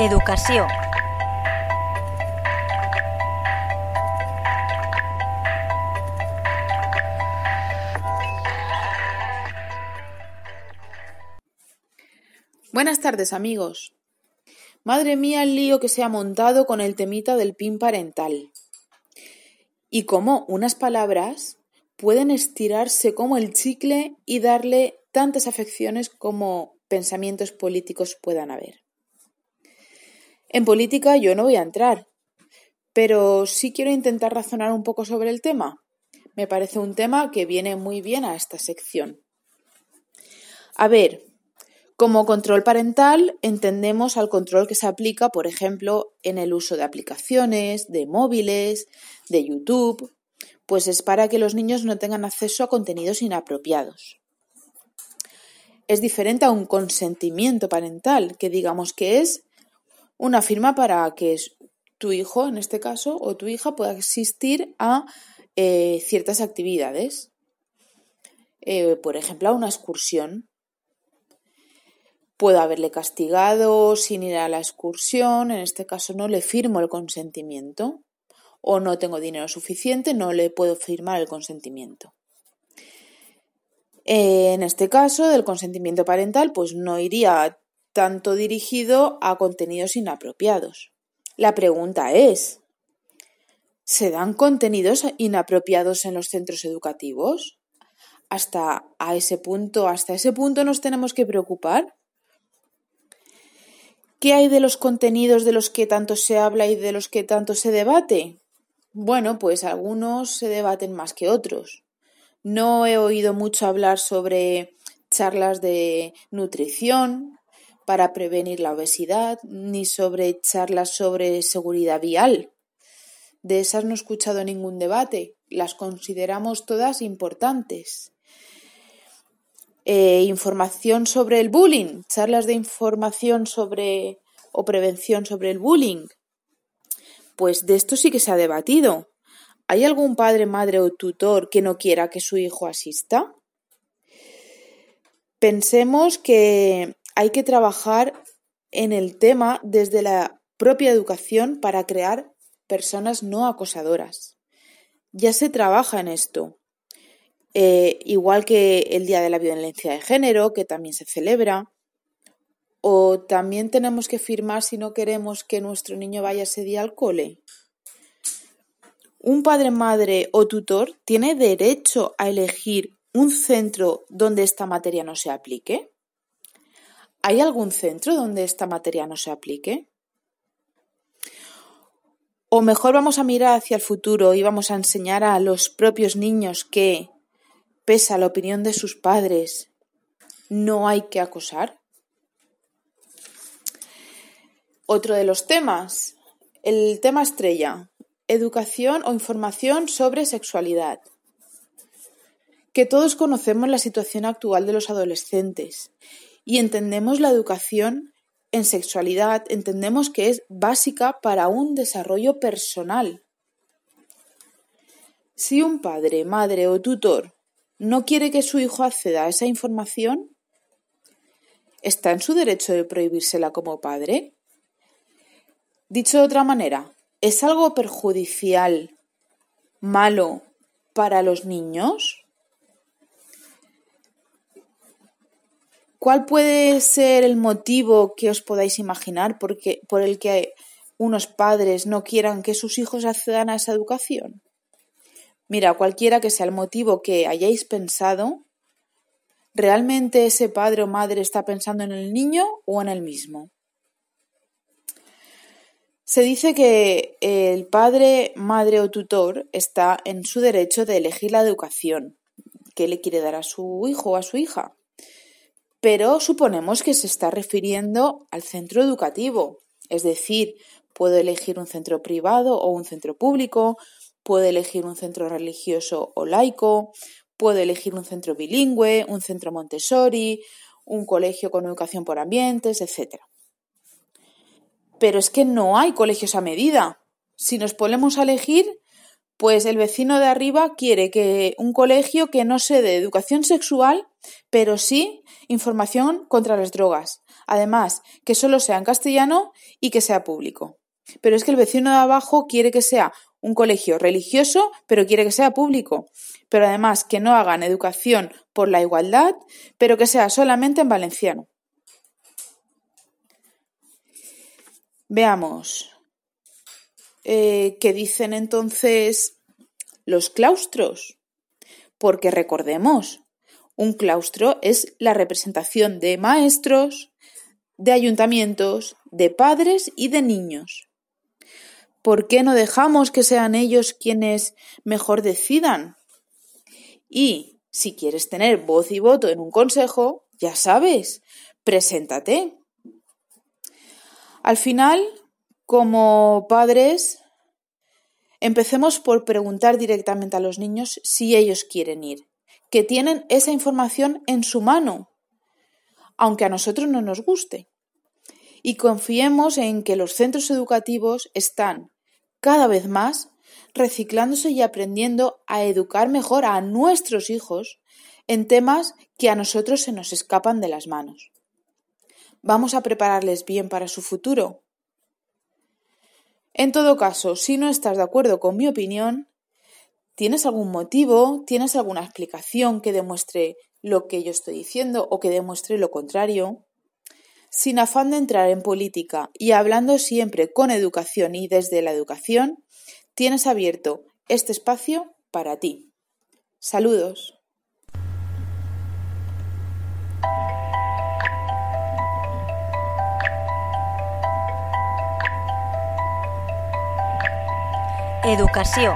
Educació. Buenas tardes amigos. Madre mía el lío que se ha montado con el temita del PIN parental. Y cómo unas palabras pueden estirarse como el chicle y darle tantas afecciones como pensamientos políticos puedan haber. En política yo no voy a entrar, pero sí quiero intentar razonar un poco sobre el tema. Me parece un tema que viene muy bien a esta sección. A ver, como control parental entendemos al control que se aplica, por ejemplo, en el uso de aplicaciones, de móviles, de YouTube, pues es para que los niños no tengan acceso a contenidos inapropiados. Es diferente a un consentimiento parental, que digamos que es una firma para que tu hijo, en este caso, o tu hija pueda asistir a eh, ciertas actividades. Eh, por ejemplo, a una excursión Puedo haberle castigado sin ir a la excursión, en este caso no le firmo el consentimiento, o no tengo dinero suficiente, no le puedo firmar el consentimiento. En este caso, del consentimiento parental, pues no iría tanto dirigido a contenidos inapropiados. La pregunta es, ¿se dan contenidos inapropiados en los centros educativos? Hasta a ese punto, hasta ese punto nos tenemos que preocupar. ¿Qué hay de los contenidos de los que tanto se habla y de los que tanto se debate? Bueno, pues algunos se debaten más que otros. No he oído mucho hablar sobre charlas de nutrición para prevenir la obesidad, ni sobre charlas sobre seguridad vial. De esas no he escuchado ningún debate. Las consideramos todas importantes. Eh, información sobre el bullying, charlas de información sobre o prevención sobre el bullying. Pues de esto sí que se ha debatido. ¿Hay algún padre, madre o tutor que no quiera que su hijo asista? Pensemos que hay que trabajar en el tema desde la propia educación para crear personas no acosadoras. Ya se trabaja en esto. Eh, igual que el Día de la Violencia de Género, que también se celebra, o también tenemos que firmar si no queremos que nuestro niño vaya ese día al cole. Un padre, madre o tutor tiene derecho a elegir un centro donde esta materia no se aplique. ¿Hay algún centro donde esta materia no se aplique? O mejor vamos a mirar hacia el futuro y vamos a enseñar a los propios niños que pese a la opinión de sus padres, no hay que acosar. Otro de los temas, el tema estrella, educación o información sobre sexualidad. Que todos conocemos la situación actual de los adolescentes y entendemos la educación en sexualidad, entendemos que es básica para un desarrollo personal. Si un padre, madre o tutor no quiere que su hijo acceda a esa información, ¿está en su derecho de prohibírsela como padre? Dicho de otra manera, ¿es algo perjudicial, malo para los niños? ¿Cuál puede ser el motivo que os podáis imaginar por el que unos padres no quieran que sus hijos accedan a esa educación? Mira, cualquiera que sea el motivo que hayáis pensado, ¿realmente ese padre o madre está pensando en el niño o en el mismo? Se dice que el padre, madre o tutor está en su derecho de elegir la educación que le quiere dar a su hijo o a su hija. Pero suponemos que se está refiriendo al centro educativo, es decir, puedo elegir un centro privado o un centro público, puede elegir un centro religioso o laico, puede elegir un centro bilingüe, un centro Montessori, un colegio con educación por ambientes, etc. Pero es que no hay colegios a medida. Si nos ponemos a elegir, pues el vecino de arriba quiere que un colegio que no se dé educación sexual, pero sí información contra las drogas. Además, que solo sea en castellano y que sea público. Pero es que el vecino de abajo quiere que sea un colegio religioso, pero quiere que sea público. Pero además que no hagan educación por la igualdad, pero que sea solamente en valenciano. Veamos. Eh, ¿Qué dicen entonces los claustros? Porque recordemos, un claustro es la representación de maestros, de ayuntamientos, de padres y de niños. ¿Por qué no dejamos que sean ellos quienes mejor decidan? Y si quieres tener voz y voto en un consejo, ya sabes, preséntate. Al final, como padres, empecemos por preguntar directamente a los niños si ellos quieren ir, que tienen esa información en su mano, aunque a nosotros no nos guste. Y confiemos en que los centros educativos están cada vez más reciclándose y aprendiendo a educar mejor a nuestros hijos en temas que a nosotros se nos escapan de las manos. ¿Vamos a prepararles bien para su futuro? En todo caso, si no estás de acuerdo con mi opinión, ¿tienes algún motivo? ¿Tienes alguna explicación que demuestre lo que yo estoy diciendo o que demuestre lo contrario? Sin afán de entrar en política y hablando siempre con educación y desde la educación, tienes abierto este espacio para ti. Saludos. Educació